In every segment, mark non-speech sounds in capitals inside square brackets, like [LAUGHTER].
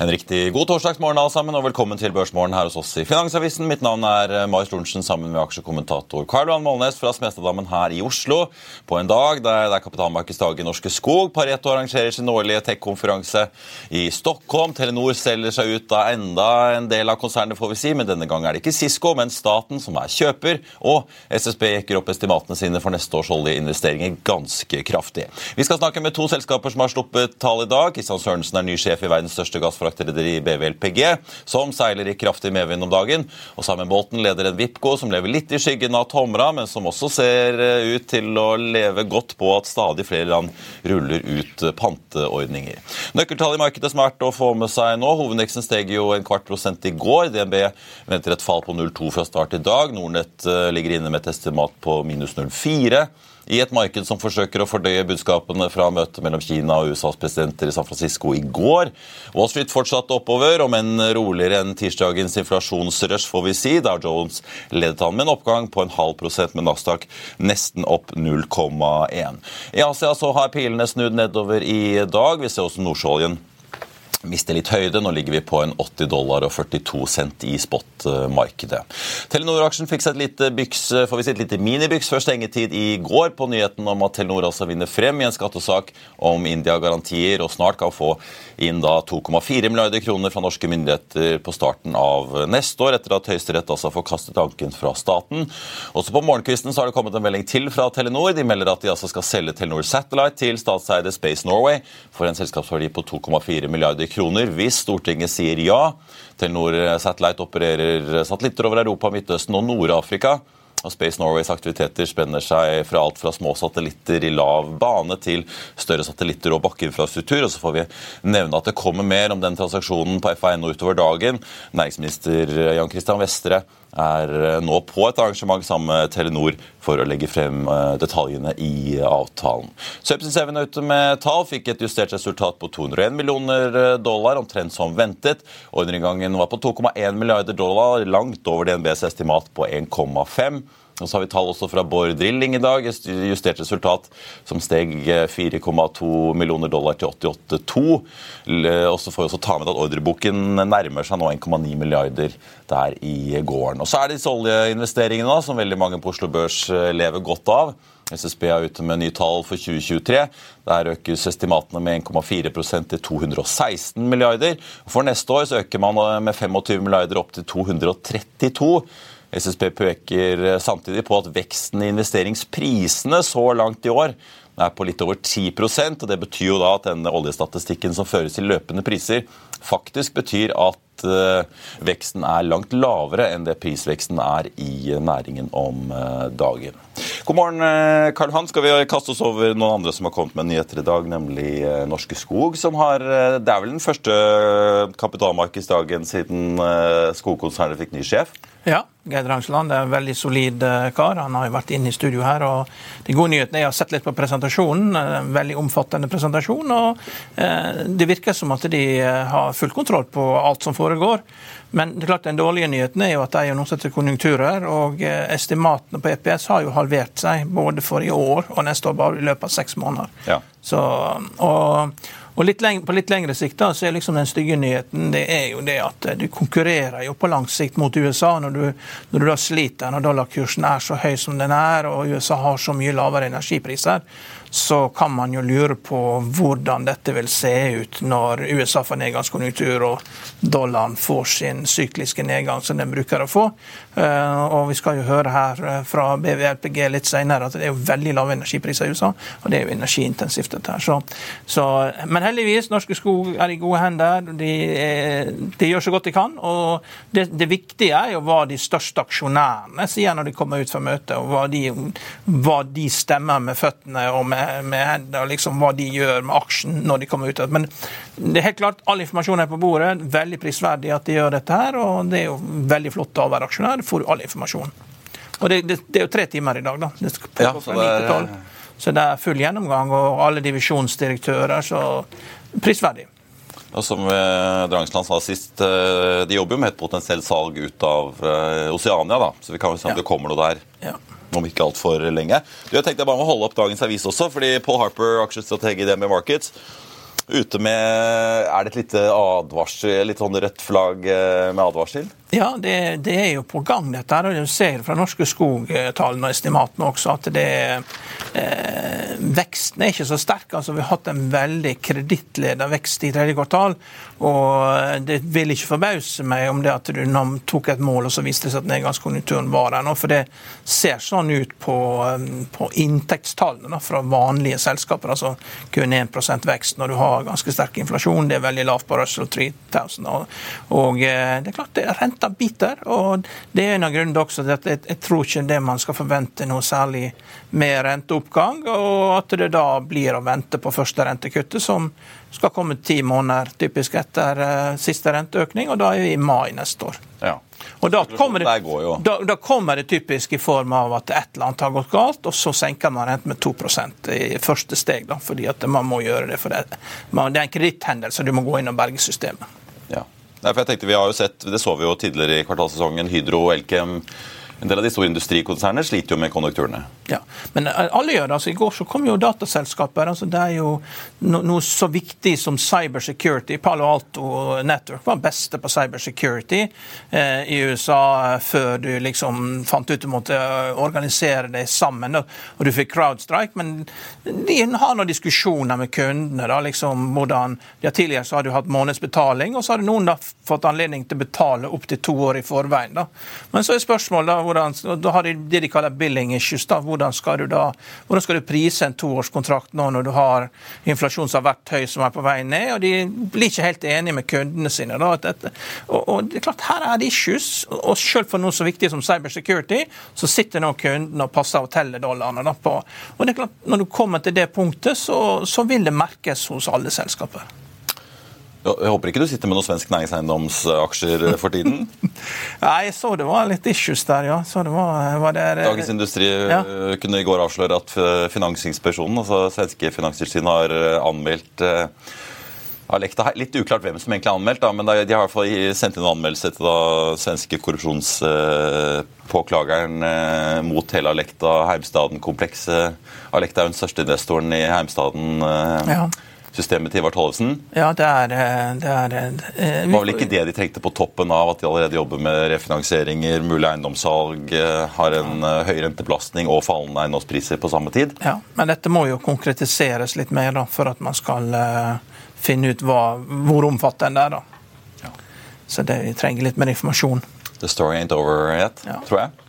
En riktig god torsdagsmorgen alle sammen, og velkommen til Børsmorgen her hos oss i Finansavisen. Mitt navn er eh, Marius Lorentzen sammen med aksjekommentator Karl Johan Målnes fra Smestadammen her i Oslo. På en dag der det er kapitalmarkedsdag i Norske Skog. Pareto arrangerer sin årlige tech-konferanse i Stockholm. Telenor selger seg ut av enda en del av konsernet, får vi si, men denne gang er det ikke Cisco, men staten som er kjøper. Og SSB jekker opp estimatene sine for neste års oljeinvesteringer ganske kraftig. Vi skal snakke med to selskaper som har sluppet tall i dag. Kristian Sørensen er ny sjef i verdens største gassfraktselskap fraktrederi BVLPG, som seiler i kraftig medvind om dagen. Og sammen med båten leder en Vipco som lever litt i skyggen av Tomra, men som også ser eh, ut til å leve godt på at stadig flere land ruller ut eh, panteordninger. Nøkkeltall i markedet som er verdt å få med seg nå. Hovedindeksen steg jo en kvart prosent i går. DNB venter et fall på 0,2 fra start i dag. Nordnett eh, ligger inne med et estimat på minus 0,4 i et marked som forsøker å fordøye budskapene fra møtet mellom Kina og USAs presidenter i San Francisco i går. Wall Street fortsatte oppover, om enn roligere enn tirsdagens inflasjonsrush, får vi si. Dow Jones ledet han med en oppgang på en halv prosent, med Nasdaq nesten opp 0,1. I Asia så har pilene snudd nedover i dag. Vi ser også nordsjøoljen mister litt høyde. Nå ligger vi på en 80 dollar og 42 cent i spot-markedet. Telenor-aksjen fikk seg et lite byks, får vi si et lite minibyks før stengetid i går på nyheten om at Telenor altså vinner frem i en skattesak om India-garantier og snart kan få inn da 2,4 milliarder kroner fra norske myndigheter på starten av neste år, etter at Høyesterett altså får kastet anken fra staten. Også på morgenkvisten så har det kommet en melding til fra Telenor. De melder at de altså skal selge Telenor Satellite til statseide Space Norway for en selskapsverdi på 2,4 milliarder kroner hvis Stortinget sier ja. Telenor Satellite opererer satellitter over Europa, Midtøsten og Nord-Afrika. Og Space Norways aktiviteter spenner seg fra alt fra små satellitter i lav bane til større satellitter og bakkeinfrastruktur. Og så får vi nevne at det kommer mer om den transaksjonen på FA.no utover dagen. Næringsminister Jan Christian Vestre er eh, nå på et arrangement sammen med Telenor for å legge frem eh, detaljene i avtalen. Subsea 7 er ute med tall, fikk et justert resultat på 201 millioner eh, dollar, omtrent som ventet. Ordreinngangen var på 2,1 milliarder dollar, langt over DNBs estimat på 1,5. Og så har vi tall også fra Bård Drilling i dag. Justert resultat som steg 4,2 millioner dollar til 88,2. Og så får vi også ta med at ordreboken nærmer seg nå 1,9 milliarder der i gården. Og så er det disse oljeinvesteringene da, som veldig mange på Oslo Børs eh, lever godt av. SSB er ute med nye tall for 2023. Der økes estimatene med 1,4% til 216 milliarder. For neste år så øker man med 25 milliarder opp til 232 SSB peker samtidig på at veksten i investeringsprisene så langt i år er på litt over 10% og Det betyr jo da at denne oljestatistikken som føres til løpende priser, faktisk betyr at uh, veksten er langt lavere enn det prisveksten er i næringen om dagen. God morgen, uh, Karl Hans. Skal vi kaste oss over noen andre som har kommet med nyheter i dag, nemlig Norske Skog, som har Det er vel den første kapitalmarkedsdagen siden skogkonsernet fikk ny sjef? Ja, Geir Drangsland er en veldig solid eh, kar. Han har jo vært inne i studio her. og De gode nyhetene Jeg har sett litt på presentasjonen. En veldig omfattende presentasjon. og eh, Det virker som at de eh, har full kontroll på alt som foregår. Men det er klart den dårlige nyheten er jo at de er noen til konjunkturer. og Estimatene på EPS har jo halvert seg både for i år og neste år, bare i løpet av seks måneder. Ja. Så, og og litt lengre, På litt lengre sikt da, så er liksom den stygge nyheten det er jo det at eh, du konkurrerer jo på lang sikt mot USA når du, når du da sliter når dollarkursen er så høy som den er og USA har så mye lavere energipriser. Så kan man jo lure på hvordan dette vil se ut når USA får nedgangskonjunktur og dollaren får sin sykliske nedgang som den bruker å få. Eh, og Vi skal jo høre her eh, fra BVLPG litt senere at det er jo veldig lave energipriser i USA, og det er jo energiintensivt. dette her. Så, så, men heldigvis, Norske Skog er i gode hender. De, de gjør så godt de kan. og det, det, viktige er jo hva de største aksjonærene sier når de kommer ut fra møtet, og hva de, hva de stemmer med føttene og med med, med liksom hva de gjør med aksjen når de kommer ut. Men det er helt klart, all informasjon er på bordet. Veldig prisverdig at de gjør dette her. Og det er jo veldig flott å være aksjonær. Du får all informasjon. Og det, det, det, er jo tre timer i dag, da. Det skal ja, så, det er, så det er full gjennomgang, og alle divisjonsdirektører. Så prisverdig. Og som eh, Drangsland sa sist, eh, de jobber jo med et potensielt salg ut av eh, Oseania, da. Så vi kan jo se om ja. det kommer noe der. Ja om ikke altfor lenge. Du, jeg tenkte jeg bare må holde opp dagens avis også, fordi Paul Harper, aksjestrateg i DNB Markets, ute med Er det et lite advarsel, litt sånn rødt flagg eh, med advarsel? Ja, det, det, er jo på gang, dette. og Du ser fra Norske Skog-tallene og estimatene også at det, eh, veksten er ikke så sterk. altså Vi har hatt en veldig kredittledet vekst i tredje kvartal. og Det vil ikke forbause meg om det at du tok et mål og så viste det seg at nedgangskonjunkturen var der nå. For det ser sånn ut på, på inntektstallene fra vanlige selskaper. altså Kun 1% vekst når du har ganske sterk inflasjon. Det er veldig lavt på Russell 3000. Og, og eh, det er klart det er rent renta biter. og Det er en av grunnene også til at jeg, jeg, tror ikke det man skal forvente noe særlig med renteoppgang, og at det da blir å vente på første rentekuttet, som skal komme ti måneder typisk etter uh, siste renteøkning, og da er vi i mai neste år. Ja. Og da kommer, det, da, da kommer, det, typisk i form av at et eller annet har gått galt, og så senker man renten med 2% i første steg. Da, fordi at man må gjøre det. For det, det er en kreditthendelse, du må gå inn og berge systemet. Nei, for jeg tenkte Vi har jo sett, det så vi jo tidligere i kvartalsesongen, Hydro Elkem en del av de store industrikonsernene sliter jo med konjunkturene. Ja, Men eh, alle gjør det. altså I går så kom jo dataselskaper. altså Det er jo no, noe så viktig som cybersecurity. Palo Alto Network var beste på cybersecurity eh, i USA før du liksom fant ut du måtte eh, organisere det sammen. Og, og du fikk crowdstrike. Men de har noen diskusjoner med kundene. da, liksom hvordan, ja, Tidligere så har du hatt månedsbetaling, og så har noen da fått anledning til å betale opptil to år i forveien. da. Men så er spørsmålet da, hvordan, da har de det de kaller billing issues. Da. Hvordan, skal du da, hvordan skal du prise en toårskontrakt nå når du har inflasjon som har vært høy, som er på vei ned? og De blir ikke helt enige med kundene sine. Da. Og, og, det er klart, Her er det issues. og Selv for noe så viktig som cybersecurity, så sitter nå kunden og passer og teller dollarene. Da, på. Og det er klart, Når du kommer til det punktet, så, så vil det merkes hos alle selskaper. Jeg håper ikke du sitter med noen svensk næringseiendomsaksjer for tiden? [LAUGHS] Nei, jeg så det var litt issues der, ja. Så det var, var det, Dagens Industri ja. Eh, kunne i går avsløre at eh, Finansinspeksjonen, altså svenske Finanstilsynet, har eh, anmeldt Litt uklart hvem som egentlig har anmeldt, da, men de har i hvert fall sendt inn en anmeldelse til da svenske korrupsjonspåklageren mot hele Alekta Heimstaden-komplekset. Alekta er den største investoren i Heimstaden. Ja systemet til Ivar Tollefsen? Ja, det er, eh, det er eh, Det var vel ikke det de trengte på toppen av at de allerede jobber med refinansieringer, mulig eiendomssalg, eh, har en høy rentebelastning og fallende eiendomspriser på samme tid? Ja, men dette må jo konkretiseres litt mer da, for at man skal finne ut hva, hvor omfattende det er. da. Ja. Så det, vi trenger litt mer informasjon. The story ain't over yet, ja. tror jeg.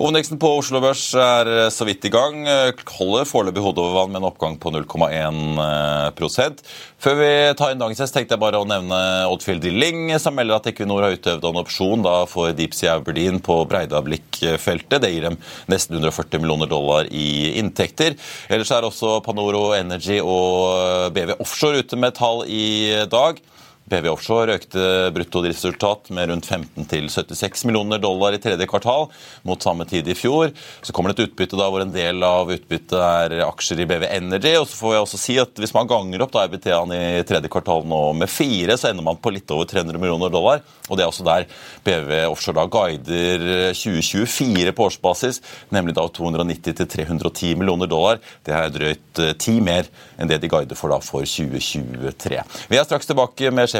Hovedindeksen på Oslo Børs er eh, så vidt i gang. Eh, holder foreløpig hodet over vann med en oppgang på 0,1% Før vi tar inn dagens hest, tenkte jeg bare å nevne Oddfield Dilling, som melder at Equinor har utøvd en opsjon da for Deepsea Aberdeen på Breidablikk-feltet. Det gir dem nesten 140 millioner dollar i inntekter. Ellers er også Panoro Energy og BV Offshore ute med tall i dag. BV Offshore økte bruttodriftsresultat med rundt 15 til 76 millioner dollar i tredje kvartal mot samme tid i fjor. Så kommer det et utbytte da hvor en del av utbyttet er aksjer i BV Energy. og så får jeg også si at Hvis man ganger opp da EBT-en i tredje kvartal nå med fire, så ender man på litt over 300 millioner dollar. og Det er også der BV Offshore da guider 2024 på årsbasis, nemlig da 290 til 310 millioner dollar. Det er drøyt ti mer enn det de guider for da for 2023. Vi er straks tilbake med sjef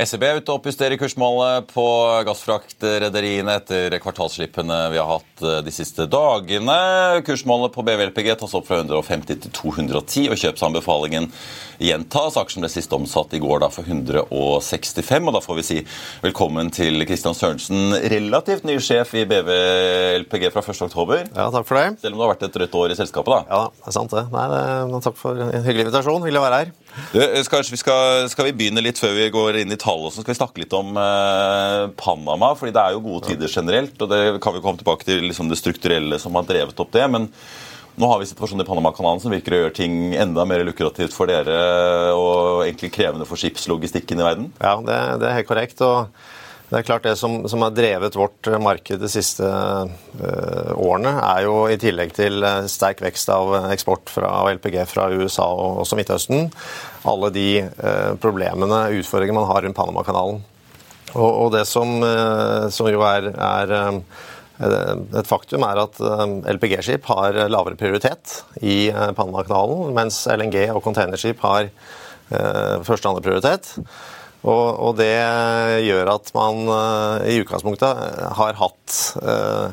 SEB er ute og oppjusterer kursmålet på gassfraktrederiene etter kvartalsslippene vi har hatt eh, de siste dagene. Kursmålet på BVLPG tas opp fra 150 til 210, og kjøpsanbefalingen gjentas. Aksjen ble sist omsatt i går da for 165, og da får vi si velkommen til Kristian Sørensen, relativt ny sjef i BVLPG fra 1.10. Ja, takk for det. Selv om det har vært et rødt år i selskapet, da. Ja, det er sant det. Nei, det takk for en hyggelig invitasjon. Hyggelig å være her. Du, skal, vi skal, skal, vi begynne litt før vi går inn i tall, så skal vi snakke litt om eh, Panama. fordi det er jo gode tider generelt, og det kan vi komme tilbake til liksom det strukturelle som har drevet opp det. men nå har vi situasjonen i Panamakanalen som virker å gjøre ting enda mer lukrativt for dere og egentlig krevende for skipslogistikken i verden? Ja, det, det er helt korrekt. og det er klart det som, som har drevet vårt marked de siste uh, årene, er jo i tillegg til uh, sterk vekst av eksport fra LPG fra USA og også Midtøsten, alle de uh, problemene, utfordringene man har rundt Panamakanalen. Og, og det som, som, jo er, er et faktum er at LPG-skip har lavere prioritet i Panamakanalen, mens LNG og containerskip har første- og andre prioritet. Og, og, det gjør at man uh, i utgangspunktet har hatt uh,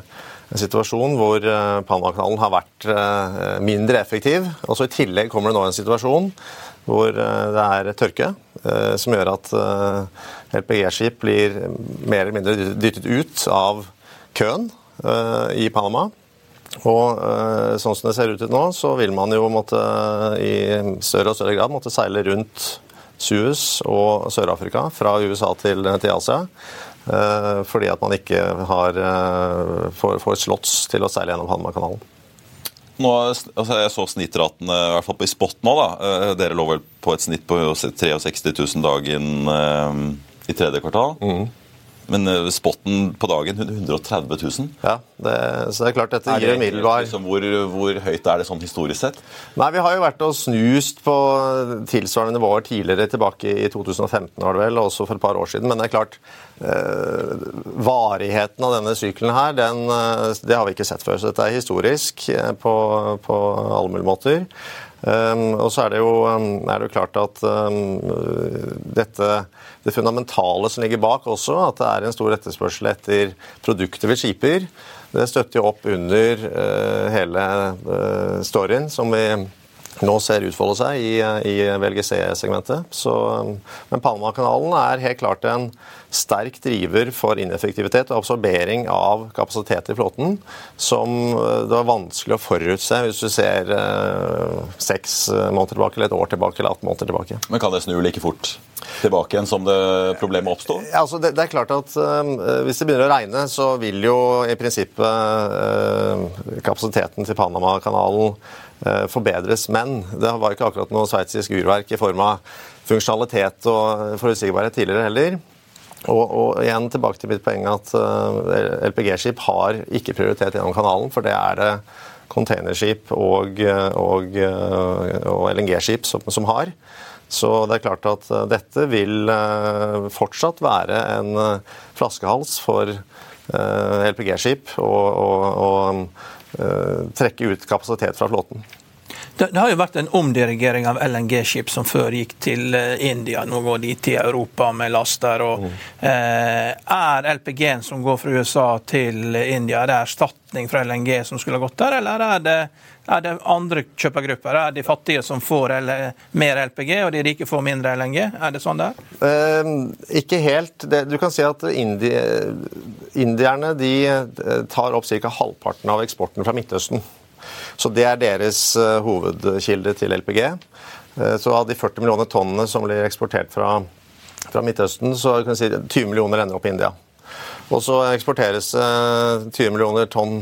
en situasjon hvor Panamakanalen har vært mindre effektiv. Og så I tillegg kommer det nå en situasjon hvor det er tørke, som gjør at LPG-skip blir mer eller mindre dyttet ut av køen i Panama. Og sånn som det ser ut nå, så vil man jo måtte i større og større grad måtte seile rundt Suez og Sør-Afrika fra USA til, til Asia. Eh, fordi at man ikke har, eh, får, får slots til å seile gjennom Panamakanalen. Nå, altså jeg så snittratene i hvert fall på i spot nå. da. Eh, dere lå vel på et snitt på 63 000 dagen i tredje kvartal. Mm. Men eh, spotten på dagen 130 000? Ja, det, så det er klart dette gir umiddelbar liksom, hvor, hvor, høyt er det sånn historisk sett? Nei, Vi har jo vært og snust på tilsvarende nivåer tidligere, tilbake i 2015 var det vel, også for et par år siden. Men det er klart, eh, varigheten av denne sykkelen her, den, eh, det har vi ikke sett før. Så dette er historisk på, på alle mulige måter. Um, og så er det, jo, er det jo klart at um, dette, det fundamentale som ligger bak også, at det er en stor etterspørsel etter produkter ved skiper, det støtter jo opp under uh, hele uh, storyen som vi nå ser utfolde seg i, i VLGC-segmentet. Men Panamakanalen er helt klart en sterk driver for ineffektivitet og absorbering av kapasitet i flåten, som eh, det var vanskelig å forutse hvis du ser eh, seks måneder tilbake, eller et år tilbake, eller 18 måneder tilbake. Men kan det snu like fort tilbake igjen som det problemet oppsto? Ja, altså det, det, er klart at uh, Hvis det begynner å regne, så vil jo i prinsippet uh, kapasiteten til Panamakanalen uh, forbedres. Men det var ikke akkurat noe sveitsisk urverk i form av funksjonalitet og forutsigbarhet tidligere heller. Og, og, igjen tilbake til mitt poeng at uh, LPG-skip har ikke prioritet gjennom kanalen, for det er det containerskip og, og, og LNG-skip som, som, har. Så det er klart at dette vil uh, fortsatt være en uh, flaskehals for LPG-skip og, trekke ut kapasitet fra flåten. Det, det, har jo vært en omdirigering av LNG-skip som før gikk til eh, India. Nå går de til Europa med laster. Og, mm. eh, er LPG-en som går fra USA til India, er det erstatning fra LNG som skulle ha gått der, eller er det, er det andre kjøpergrupper? Er de fattige som får mer LPG, og de rike får mindre LNG? Er det sånn der? Eh, ikke helt. Det, du kan si at indi, indierne de eh, tar opp ca. halvparten av eksporten fra Midtøsten. Så det er deres eh, hovedkilde til LPG. Eh, så av de 40 millioner tonnene som blir eksportert fra, fra Midtøsten, så kan vi si 20 millioner ender opp i India. Og så eksporteres 20 eh, millioner tonn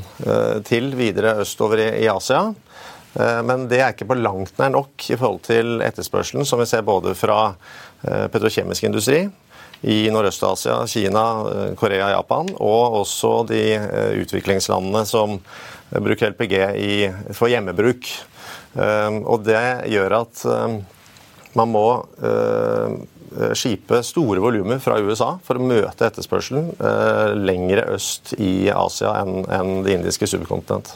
til videre østover i Asia. Men det er ikke på langt nær nok i forhold til etterspørselen, som vi ser både fra petrokjemisk industri i Nordøst-Asia, Kina, Korea, Japan, og også de utviklingslandene som bruker LPG i, for hjemmebruk. Ehm, og det gjør at man må skipe store volumer fra USA for å møte etterspørselen eh, lengre øst i Asia enn det indiske subkontinent.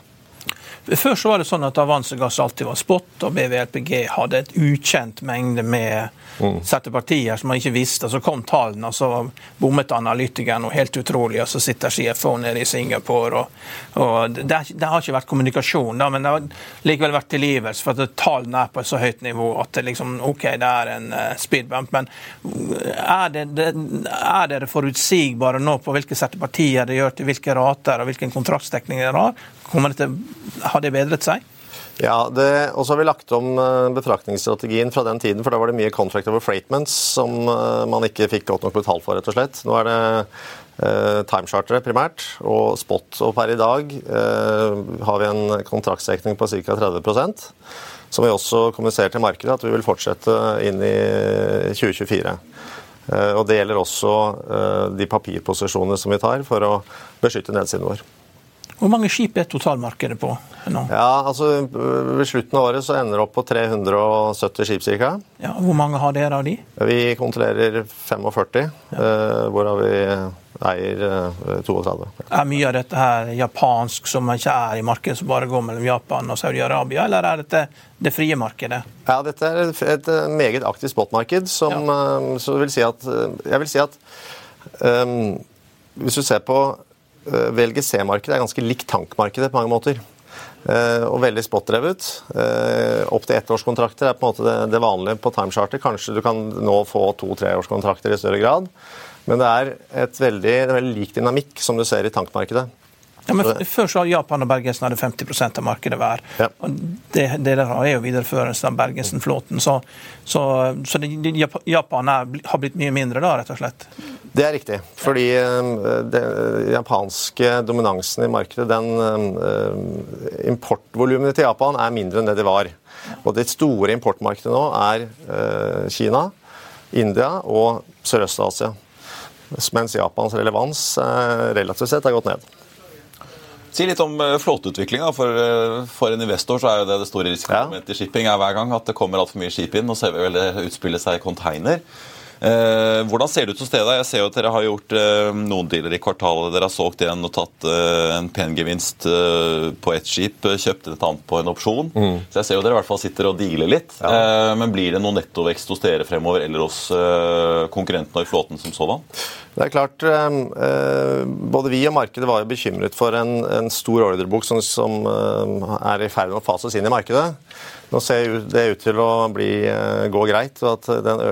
Før så var det sånn at Avansegass alltid var spot, og BVLPG hadde et ukjent mengde med mm. sette partier som man ikke visste. Så kom tallene, og så bommet analytikeren noe helt utrolig, og så sitter CFO nede i Singapore. Og, og det, det, har ikke vært kommunikasjon, da, men det har likevel vært tilgivelse for at tallene er på et så høyt nivå at det liksom, OK, det er en uh, speedbump, men er, det, det, er dere forutsigbare nå på hvilke sette partier det gjør til hvilke rater og hvilken kontraktsdekning dere har? Kommer det til, har det bedret seg? Ja, og så har vi lagt om befraktningsstrategien betraktningsstrategien fra den tiden, for da var det mye contract over freightments som eh, man ikke fikk godt nok betalt for, rett og slett. Nå er det eh, timechartere primært, og spot. Og per i dag eh, har vi en kontraktsdekning på ca. 30% som vi også kommuniserer til markedet at vi vil fortsette inn i 2024. Eh, og Det gjelder også eh, de papirposisjonene som vi tar for å beskytte nedsiden vår. Hvor mange skip er totalmarkedet på nå? Ja, altså Ved slutten av året så ender det opp på 370 skip ca. Ja, hvor mange har dere av de? Vi kontrollerer 45, ja. uh, hvorav vi eier uh, eh, 32. Er mye av dette her japansk som ikke er i markedet, som bare går mellom Japan og Saudi-Arabia, eller er dette det frie markedet? Ja, dette er et, et meget aktivt spotmarked, som ja. så vil si at Jeg vil si at um, hvis du ser på Eh, VLGC-markedet er ganske likt tankmarkedet på mange måter. Eh, og veldig spot-drevet. Opp Opptil ettårskontrakter er på en måte det, vanlige på timecharter. Kanskje du kan nå få to-treårskontrakter i større grad. Men det er veldig, det er veldig lik dynamikk som du ser i tankmarkedet. Ja, men Før så Japan og Bergensen hadde 50% av markedet hver. Ja. Og det, det der er jo videreførelsen av Bergensen-flåten. Så, så, så det, Japan er, har blitt mye mindre da, rett og slett? Det er riktig. Fordi eh, den japanske dominansen i markedet, den uh, Importvolumene til Japan er mindre enn det de var. Og det store importmarkedet nå er uh, Kina, India og Sørøst-Asia. Mens Japans relevans relativt sett har gått ned. Si litt om eh, flåteutviklinga. For, eh, for, en investor så er jo det det store risikomomentet ja. i shipping er hver gang at det kommer altfor mye skip inn. Ser vi vel det utspille seg i container. Eh, hvordan ser det ut hos dere? Jeg ser jo at dere har gjort eh, noen dealer i kvartalet. Dere har solgt en og tatt eh, en pen gevinst på ett skip, Kjøpte et annet på en opsjon. Så jeg ser jo dere i hvert fall sitter og dealer litt. Eh, men blir det noe nettovekst hos dere fremover, eller hos konkurrentene i flåten som sådan? Det er klart, eh, Både vi og markedet var jo bekymret for en, en stor ordrebok som, som er i ferd med å fases inn i markedet. Nå ser det ut til å bli, eh, gå greit, og at den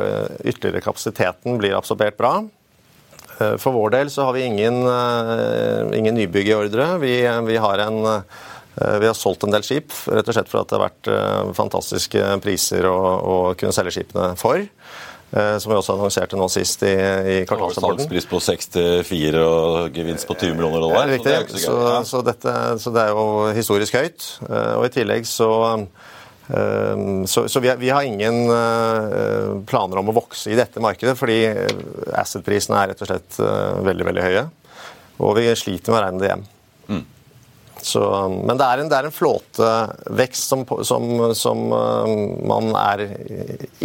ytterligere kapasiteten blir absorbert bra. Eh, For vår del så har vi ingen, eh, ingen nybygg i ordre. Vi, vi, har en, vi har solgt en del skip, rett og slett for at det har vært fantastiske priser å, å kunne selge skipene for. Som vi også annonserte nå sist i, i kvartalsrapporten. Salgspris på 64 og gevinst på 20 millioner dollar. Riktig. så det så Så, dette, så det er jo historisk høyt. Og i tillegg så så, så vi, har- vi har ingen eh, planer om å vokse i dette markedet, fordi eh, asset-prisene er rett og slett eh, veldig veldig høye. Og vi sliter med å regne det hjem. Så, men det er en, det er en flåtevekst som, som, som man er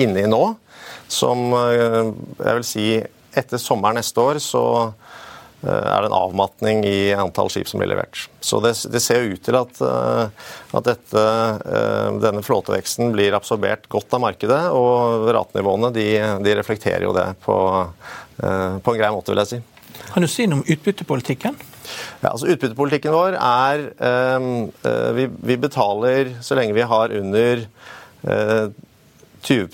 inne i nå, som jeg vil si etter sommeren neste år så er det en avmatning i antall skip som blir levert. Så det, det ser ut til at, eh, at dette, eh, denne flåteveksten blir absorbert godt av markedet, og ratenivåene de, de reflekterer jo det på, eh, på en grei måte, vil jeg si. Kan du si noe om utbyttepolitikken? Ja, altså Utbyttepolitikken vår er eh, vi, vi betaler så lenge vi har under eh, 20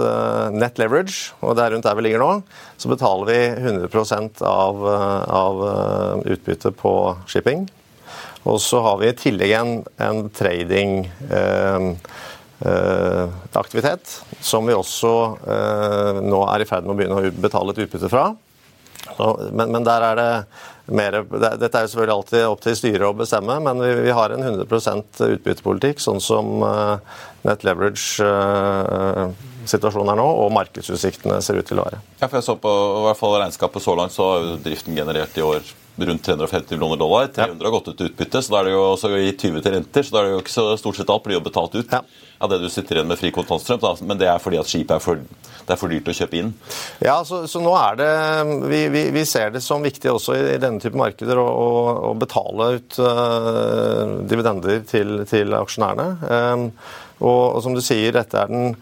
eh, net leverage, og det er rundt der vi ligger nå, så betaler vi 100 av, eh, av utbytte utbyttet på shipping. Og så har vi i tillegg en, en trading eh, eh, som vi også eh, nå er i ferd med å begynne å betale et utbytte fra. Men, men der er det mer Dette er jo selvfølgelig alltid opp til styret å bestemme, men vi, vi har en 100% utbyttepolitikk, sånn som eh, net leverage-situasjonen er nå, og markedsutsiktene ser ut til å være. Ja, for jeg så på i hvert fall regnskapet så langt, så har jo driften generert i år rundt 350 millioner dollar. 300 har gått ut til utbytte, så da er det jo også i 20 til renter. Så da er det jo ikke så stort sett alt blir jo betalt ut Ja. Av det du sitter igjen med fri kontantstrøm. Da. Men det er fordi at skipet er for, det er for dyrt å kjøpe inn. Ja, så, så nå er det vi, vi, vi ser det som viktig også i, i denne type markeder å, å, å betale ut uh, dividender til, til aksjonærene. Um, og, og som du sier, dette er den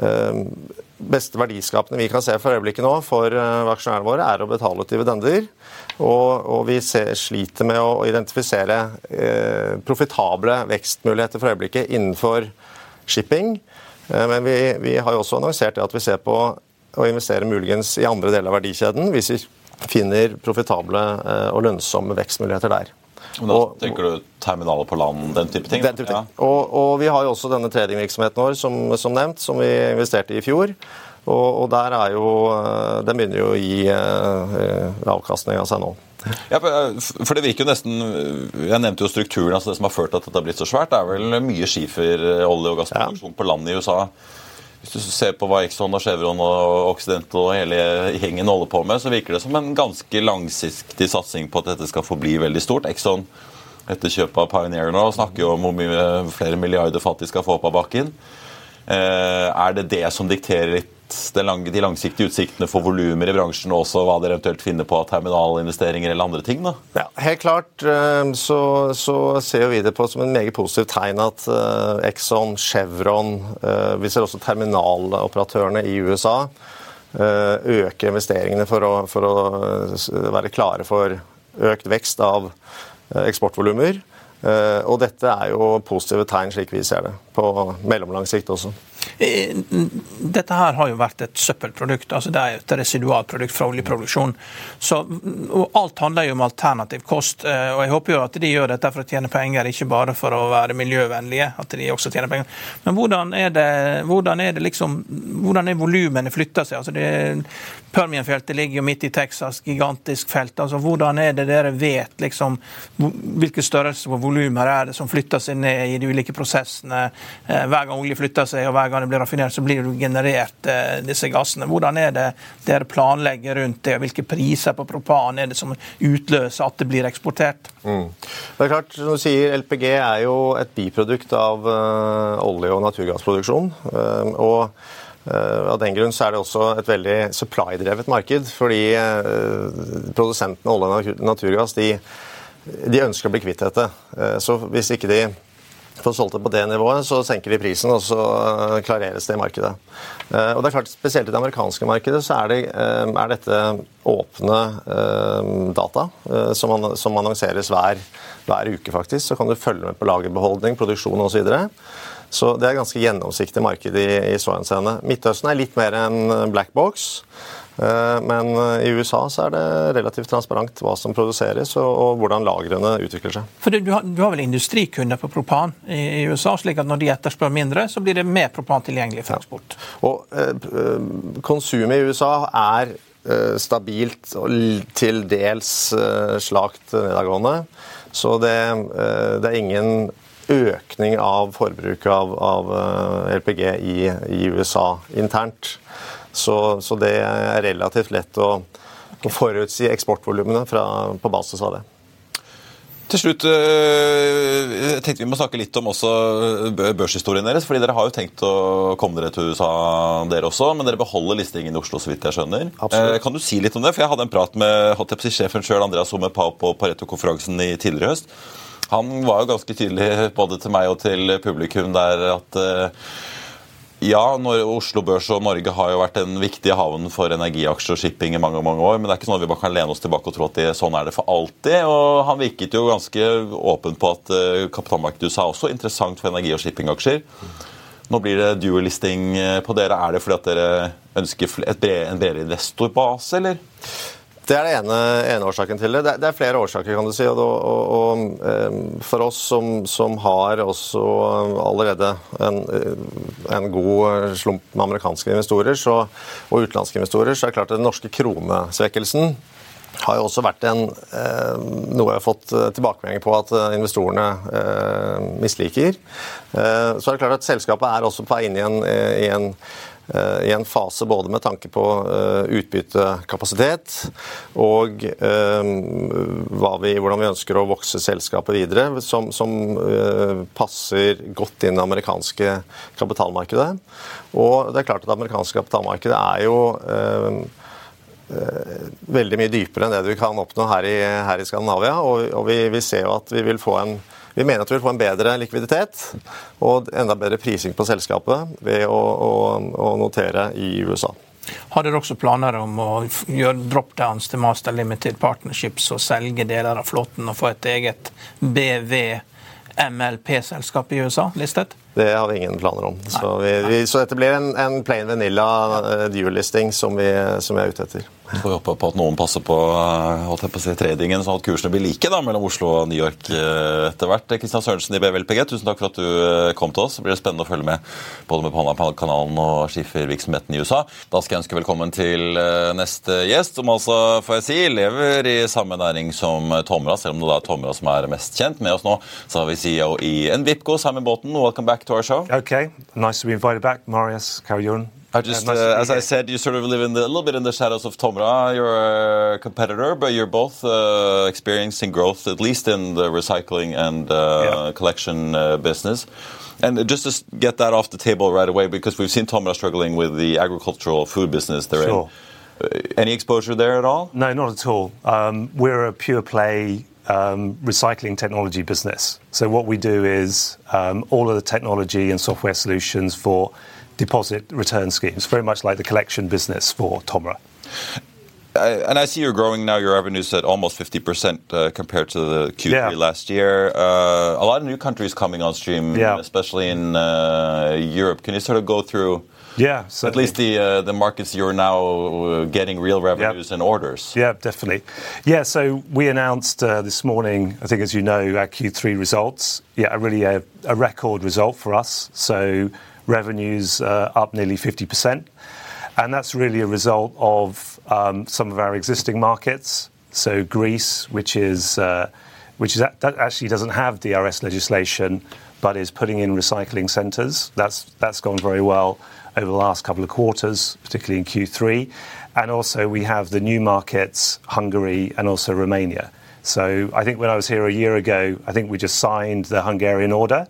uh, beste verdiskapende vi kan se for øyeblikket nå for aksjonærene våre, er å betale ut dividender. Og, og vi ser, sliter med å identifisere eh, profitable vekstmuligheter for øyeblikket innenfor shipping. Eh, Men vi, vi har jo også annonsert at vi ser på å investere muligens i andre deler av verdikjeden hvis vi finner profitable eh, og lønnsomme vekstmuligheter der. Men da Og- tenker du terminaler på land, den type ting? Den type ting. Og, og vi har jo også denne tradingvirksomheten vår, som, som nevnt, som vi investerte i i fjor. Og, og der er jo eh, Den begynner jo å gi eh, avkastning av seg nå. Ja, for for det virker jo nesten Jeg nevnte jo strukturen, altså det som har ført til at dette har blitt så svært. Det er vel mye skifer, olje- og gassproduksjon på land i USA. Hvis du ser på hva Exxon og Chevron og Occident og hele gjengen holder på med, så virker det som en ganske langsiktig satsing på at dette skal forbli veldig stort. Exxon etter kjøpet av Pioneer nå snakker jo om hvor mye flere milliarder fattig skal få opp av bakken. Eh, Er det det som dikterer litt den lange, de langsiktige utsiktene for volumer i bransjen, og også hva dere eventuelt finner på av terminalinvesteringer eller andre ting? da? Ja, helt klart eh, så, så ser vi det på som en meget positivt tegn at eh, Exxon, Chevron, eh, vi ser også terminaloperatørene i USA øker investeringene for å, for å være klare for økt vekst av eksportvolumer. Og dette er jo positive tegn, slik vi ser det, på mellomlang sikt også. Eh, Dette her har jo vært et søppelprodukt. altså Det er et residualprodukt fra oljeproduksjon. Så, Alt handler jo om alternativ kost. eh, og Jeg håper jo at de gjør dette for å tjene penger, ikke bare for å være miljøvennlige. at de også tjener penger. Men hvordan er det, hvordan er det liksom, hvordan er volumene flytta seg? altså det Permian-feltet ligger jo midt i Texas, gigantisk felt. altså Hvordan er det dere vet liksom, hvilke størrelser og volumer er det som flytter seg ned i de ulike prosessene? Eh, Hver gang olje flytter seg og hver det blir raffinert, så blir det generert eh, disse gassene. Hvordan er det dere planlegger rundt det? og Hvilke priser på propan er det som utløser at det blir eksportert? Det er klart, som du sier, LPG er jo et biprodukt av eh, olje- og naturgassproduksjon. Eh, og Av den grunn så er det også et veldig supply-drevet marked. Fordi produsentene olje og naturgass de, de ønsker å bli kvitt dette. Så hvis ikke de får solgt det på det nivået, så senker de prisen, og så klareres det i markedet. Og det er klart, Spesielt i det amerikanske markedet så er, det, er dette åpne data som, som annonseres hver, hver, uke, faktisk. Så kan du følge med på lagerbeholdning, produksjon osv. Så, videre. Så det er et ganske gjennomsiktig marked i, i så henseende. Midtøsten er litt mer enn black box. Eh, men i USA så er det relativt transparent hva som produseres og, hvordan lagrene utvikler seg. For du har, du har, vel industrikunder på propan i, USA, slik at når de etterspør mindre, så blir det mer propan tilgjengelig for eksport? Ja. Og eh, Konsumet i USA er eh, stabilt og til dels eh, slakt nedadgående. Så det, eh, det er ingen økning av forbruket av, av eh, LPG i, i, USA internt. Så, så, det er relativt lett å, å forutsi eksportvolumene på basis av det. Til slutt, eh, jeg tenkte vi må snakke litt om også børshistorien deres. fordi Dere har jo tenkt å komme dere til USA, dere også, men dere beholder listingen i Oslo, så vidt jeg skjønner. Absolutt. Eh, kan du si litt om det? For Jeg hadde en prat med sjefen sjøl, Andreas Homme Pau, på Pareto-konferansen i tidligere høst. Han var jo ganske tydelig både til meg og til publikum der at eh, ja, Oslo Børs og Norge har jo vært en viktig havn for energiaksjer og shipping i mange mange år, men det er ikke sånn at vi bare kan lene oss tilbake og tro at det, sånn er det for alltid. og Han virket jo ganske åpen på at uh, kapitalmarkedet i USA også er interessant for energi- og shippingaksjer. Nå blir det dual listing eh, på dere. Er det fordi at dere ønsker bred, en bredere investorbase, eller? Det er det ene, ene, årsaken til det. det. er flere årsaker, kan du si. Og, og, og ehm, for oss som, som, har også allerede en, en, god slump med amerikanske investorer så, og utenlandske investorer, så er det klart at den norske kronesvekkelsen har jo også vært en, eh, noe jeg har fått tilbakemeldinger på at investorene eh, misliker. Eh, så er det klart at Selskapet er også på vei inn i en, i en Eh, i en fase både med tanke på eh, utbyttekapasitet og eh, vi, hvordan vi ønsker å vokse selskapet videre, som, som passer godt inn i det amerikanske kapitalmarkedet. Og det er klart at det amerikanske kapitalmarkedet er jo veldig mye dypere enn det du kan oppnå her i, her i Skandinavia. Og, og vi, vi, ser jo at vi vil få en vi mener at vi vil få en bedre likviditet og enda bedre prising på selskapet ved å, å, å notere i USA. Har dere også planer om å gjøre dropdowns til Master Limited Partnerships og selge deler av flåten og få et eget BV MLP-selskap i USA listet? Det har vi ingen planer om. Så, vi, vi, så dette blir en, en plain vanilla uh, dual-listing som, som, vi er ute etter. Vi får håpe på at noen passer på, uh, på si, tradingen, sånn at kursene blir like da, mellom Oslo og New York uh, etter hvert. Kristian Sørensen i BVLPG, tusen takk for at du kom til oss. Det blir spennende å følge med både med Panama-kanalen og skifervirksomheten i USA. Da skal jeg ønske velkommen til neste gjest, som altså, får jeg si, lever i samme næring som Tomra, selv om det er Tomra som er mest kjent. Med oss nå så har vi CEO i Envipco, Simon Båten. Welcome back to our show. Okay, nice to be invited back, Marius Karyun. I just, uh, as I said, you sort of live in the, a little bit in the shadows of Tomra. You're a competitor, but you're both uh, experiencing growth, at least in the recycling and uh, yeah. collection uh, business. And just to get that off the table right away, because we've seen Tomra struggling with the agricultural food business they're sure. in. Uh, any exposure there at all? No, not at all. Um, we're a pure play um, recycling technology business. So what we do is um, all of the technology and software solutions for deposit return schemes, very much like the collection business for Tomra. and I see you're growing now. Your revenues at almost 50% uh, compared to the Q3 yeah. last year. Uh, a lot of new countries coming on stream, yeah. especially in uh, Europe. Can you sort of go through yeah, certainly. at least the uh, the markets you're now uh, getting real revenues yep. and orders. Yeah, definitely. Yeah, so we announced uh, this morning, I think, as you know, our Q3 results. Yeah, really a, a record result for us. So revenues uh, up nearly 50 percent, and that's really a result of um, some of our existing markets. So Greece, which is uh, which is that actually doesn't have DRS legislation, but is putting in recycling centres. That's that's gone very well over the last couple of quarters, particularly in Q3. And also, we have the new markets, Hungary and also Romania. So I think when I was here a year ago, I think we just signed the Hungarian order,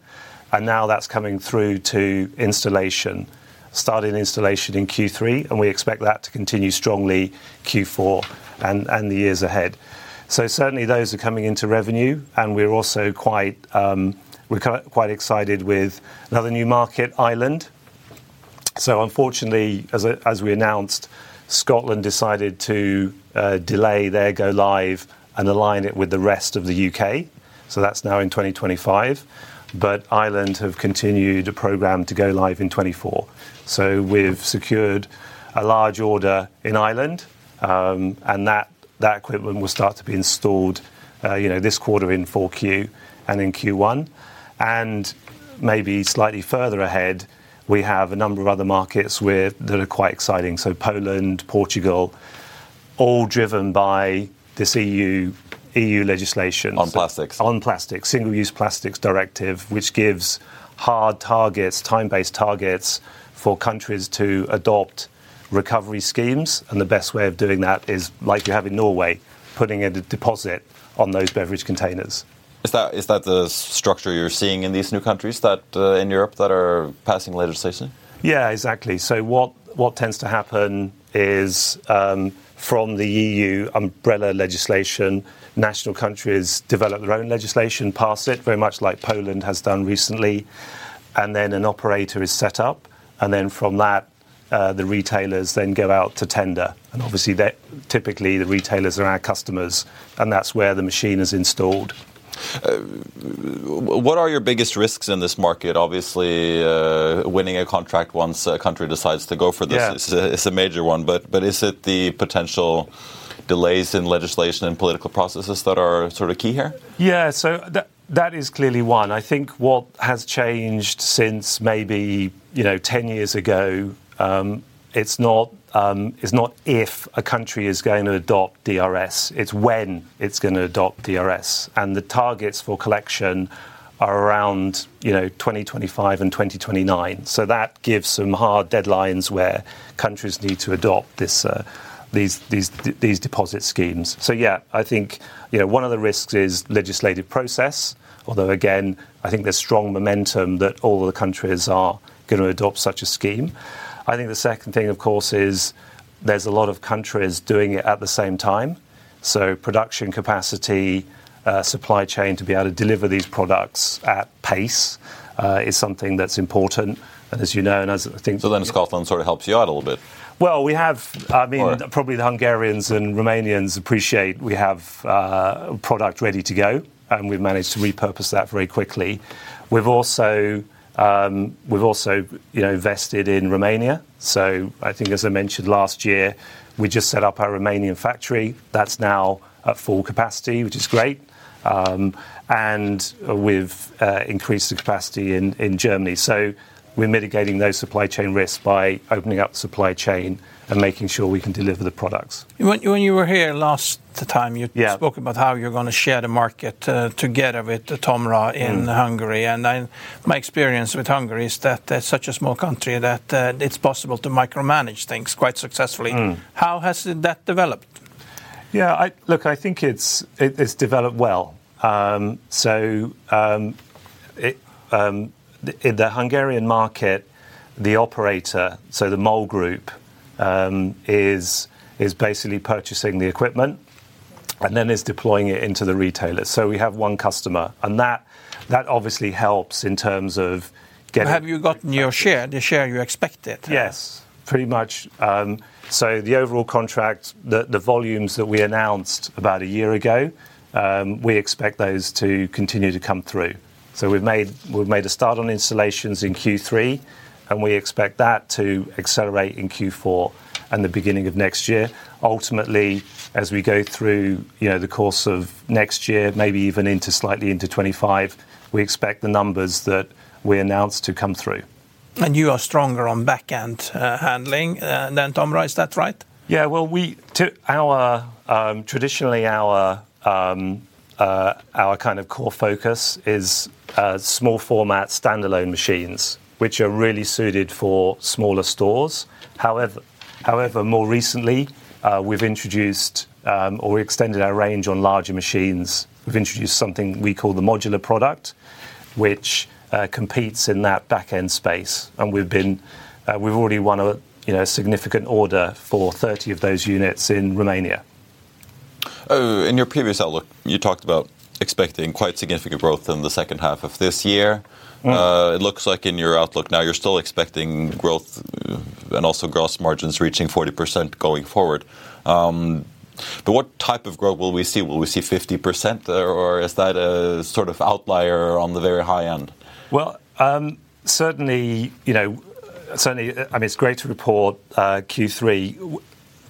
and now that's coming through to installation started installation in Q3, and we expect that to continue strongly Q4 and the years ahead. So certainly, those are coming into revenue, and we're also quite um, excited with another new market, Ireland. So unfortunately, as we announced, Scotland decided to uh, delay their go-live and align it with the rest of the U.K. So that's now in 2025. But Ireland have continued a program to go live in 2024. So we've secured a large order in Ireland, um, and that that equipment will start to be installed uh, this quarter in 4Q and in Q1. And maybe slightly further ahead, we have a number of other markets that are quite exciting. So Poland, Portugal, all driven by this EU legislation. On plastics. On plastics, Single-Use Plastics Directive, which gives hard targets, time-based targets for countries to adopt recovery schemes. And the best way of doing that is, like you have in Norway, putting a deposit on those beverage containers. Is that, is that the structure you're seeing in these new countries that uh, in Europe that are passing legislation? Yeah, exactly. So what what tends to happen is um, from the EU umbrella legislation, national countries develop their own legislation, pass it, very much like Poland has done recently, and then an operator is set up. And then from that, uh, the retailers then go out to tender. And obviously, that typically, the retailers are our customers, and that's where the machine is installed. Uh, what are your biggest risks in this market? Obviously, uh, winning a contract once a country decides to go for this is a major one. But is it the potential delays in legislation and political processes that are sort of key here? Yeah, so that, that is clearly one. I think what has changed since maybe you know 10 years ago, it's not um, it's not if a country is going to adopt DRS. It's when it's going to adopt DRS. And the targets for collection are around you know 2025 and 2029. So that gives some hard deadlines where countries need to adopt these these these deposit schemes. So yeah, I think you know one of the risks is legislative process, although again, I think there's strong momentum that all of the countries are going to adopt such a scheme. I think the second thing, of course, is there's a lot of countries doing it at the same time. So production capacity, uh, supply chain to be able to deliver these products at pace uh, is something that's important. And as you know, and as I think. So then Scotland sort of helps you out a little bit. Well, we have, I mean, probably the Hungarians and Romanians appreciate we have uh, a product ready to go, and we've managed to repurpose that very quickly. We've also um, we've also you know invested in Romania. So I think, as I mentioned last year, we just set up our Romanian factory. That's now at full capacity, which is great. Um, and we've uh, increased the capacity in, in Germany. So we're mitigating those supply chain risks by opening up the supply chain and making sure we can deliver the products. When you were here last time, you spoke about how you're going to share the market uh, together with TOMRA in mm. Hungary. And my experience with Hungary is that it's such a small country that uh, it's possible to micromanage things quite successfully. Mm. How has that developed? Yeah, look, I think it's developed well. Um, so um, in the Hungarian market, the operator, so the MOL Group, um, is is basically purchasing the equipment and then is deploying it into the retailers. So we have one customer. And that that obviously helps in terms of getting. Have you gotten your share, the share you expected? Yes, pretty much. Um, so the overall contract, the volumes that we announced about a year ago, um, we expect those to continue to come through. So we've made we've made a start on installations in Q3, and we expect that to accelerate in Q4 and the beginning of next year. Ultimately, as we go through you know the course of next year, maybe even into slightly into 2025, we expect the numbers that we announced to come through. And you are stronger on back-end uh, handling uh, than TOMRA, is that right? Yeah, well, we to our um traditionally, our um, Uh, kind of core focus is uh, small format standalone machines, which are really suited for smaller stores. However, however, more recently, uh, we've introduced um, or extended our range on larger machines. We've introduced something we call the modular product, which competes in that back-end space. And we've been Uh, we've already won a you know, significant order for 30 of those units in Romania. Uh, in your previous outlook, you talked about expecting quite significant growth in the second half of this year. Mm. Uh, it looks like in your outlook now you're still expecting growth uh, and also gross margins reaching 40% going forward. Um, but what type of growth will we see? Will we see 50% or is that a sort of outlier on the very high end? Well, um, certainly, you know, certainly, I mean, it's great to report uh, Q3.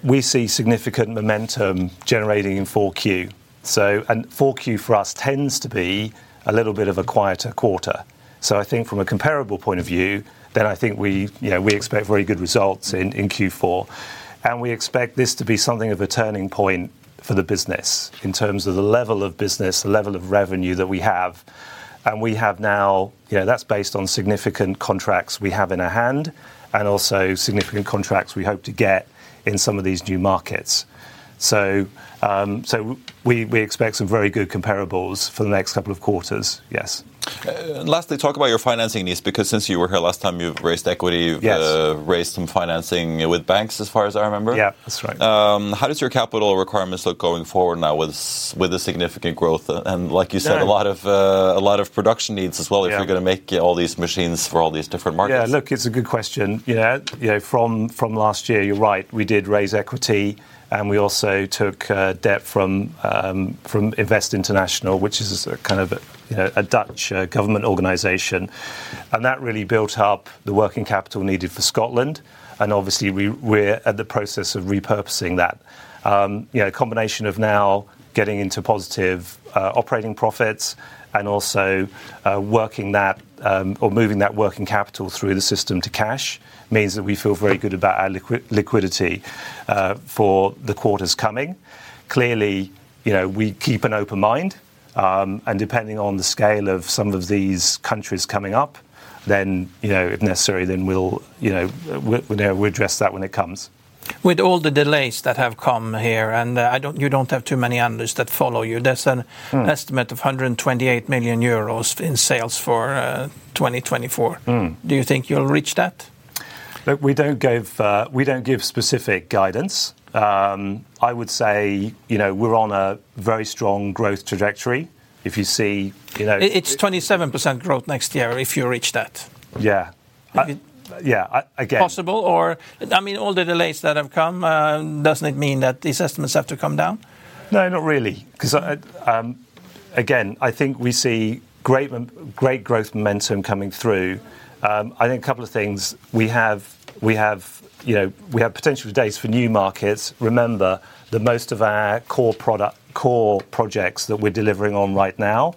We see significant momentum generating in 4Q. So, and 4Q for us tends to be a little bit of a quieter quarter. So I think from a comparable point of view, then I think we, you know, we expect very good results in, in Q4. And we expect this to be something of a turning point for the business in terms of the level of business, the level of revenue that we have. And we have now, you know, that's based on significant contracts we have in our hand and also significant contracts we hope to get in some of these new markets. So, um, we expect some very good comparables for the next couple of quarters, yes. Uh, lastly, talk about your financing needs because since you were here last time, you've raised equity, you've yes. uh, raised some financing with banks, as far as I remember. Yeah, that's right. Um, how does your capital requirements look going forward now with with the significant growth and, like you said, a lot of uh, a lot of production needs as well if yeah. you're going to make all these machines for all these different markets? Yeah, look, it's a good question. You know, you know, from from last year, you're right. We did raise equity and we also took uh, debt from um, from Invest International, which is a kind of a, Dutch uh, government organisation, and that really built up the working capital needed for Scotland. And obviously, we, we're at the process of repurposing that. Um, you know, a combination of now getting into positive uh, operating profits and also uh, working that um, or moving that working capital through the system to cash means that we feel very good about our liquidity uh, for the quarters coming. Clearly, you know, we keep an open mind, um, and depending on the scale of some of these countries coming up, then, you know, if necessary, then we'll, you know, we'll address that when it comes. With all the delays that have come here, and uh, I don't, you don't have too many analysts that follow you, there's an mm. estimate of 128 million euros in sales for 2024. Uh, mm. Do you think you'll reach that? Look, we don't give uh, we don't give specific guidance. Um, I would say, you know, we're on a very strong growth trajectory. If you see, you know, it's 27% growth next year if you reach that. Yeah. Yeah, I again. Possible, or I mean, all the delays that have come, uh, doesn't it mean that these estimates have to come down? No, not really, because um, again, I think we see great, great growth momentum coming through. Um, I think a couple of things. We have, we have, you know, we have potential days for new markets. Remember that most of our core product, core projects that we're delivering on right now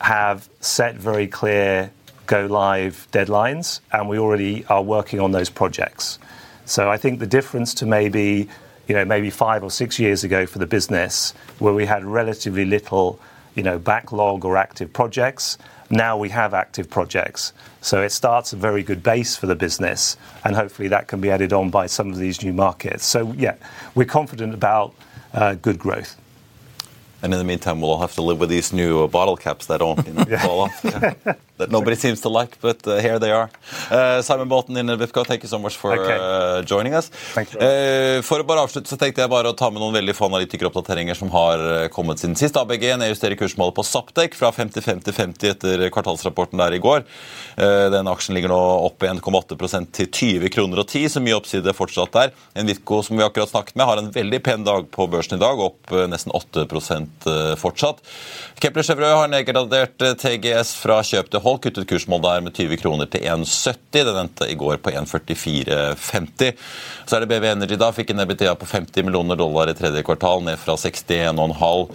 have set very clear go live deadlines, and we already are working on those projects. So I think the difference to maybe, you know, maybe five or six years ago for the business, where we had relatively little, you know, backlog or active projects, now we have active projects. So it starts a very good base for the business, and hopefully that can be added on by some of these new markets. So yeah, we're confident about uh, good growth. And in the meantime, we'll all have to live with these new uh, bottle caps that don't [LAUGHS] fall off. [LAUGHS] That nobody seems to like, but uh, here they are. Uh, Simon Bolton in Vipco, thank you so much for okay. uh, joining us. Uh, for å bare avslutte så tenkte jeg bare å ta med noen veldig få analytikeroppdateringer som har uh, kommet siden sist. ABG nedjusterer kursmålet på Saptek fra 55 til 50 etter kvartalsrapporten der i går. Den aksjen ligger nå opp 1,8% til 20 kroner og 10, så mye oppside fortsatt der. Envitco, som vi akkurat snakket med, har en veldig pen dag på børsen i dag, opp nesten 8% fortsatt. Kepler Chevreux har nedgradert TGS fra kjøp til hold, kuttet kursmål der med 20 kroner til 1,70. Den endte i går på 1,44,50. Så er det BV Energy da, fikk en EBTA på 50 millioner dollar i tredje kvartal, ned fra 61,5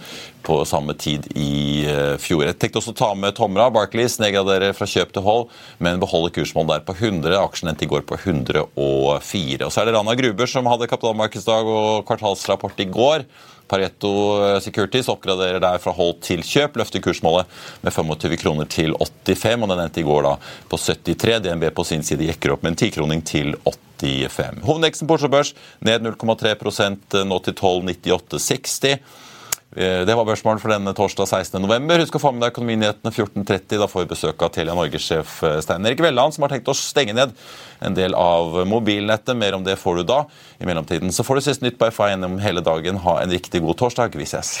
på samme tid i eh, fjor. Jeg tenkte også å ta med Tomra. Barclays nedgraderer fra kjøp til hold, men beholder kursmål der på 100. Aksjen endte i går på 104. Og så er det Rana Gruber som hadde kapitalmarkedsdag og kvartalsrapport i går. Pareto Securities oppgraderer der fra hold til kjøp, løfter kursmålet med 25 kroner til 85, og den endte i går da på 73. DNB på sin side jekker opp med en tikroning til 85. Hovedindeksen på Oslo Børs ned 0,3 nå til 12,9860. Det var børsmålen for denne torsdag 16.11. Husk å få med deg Økonominyhetene 14.30. Da får vi besøk av Telia Norges-sjef Stein Erik Velland, som har tenkt å stenge ned en del av mobilnettet. Mer om det får du da. I mellomtiden så får du sist nytt på FA gjennom hele dagen. Ha en riktig god torsdag. Vi ses.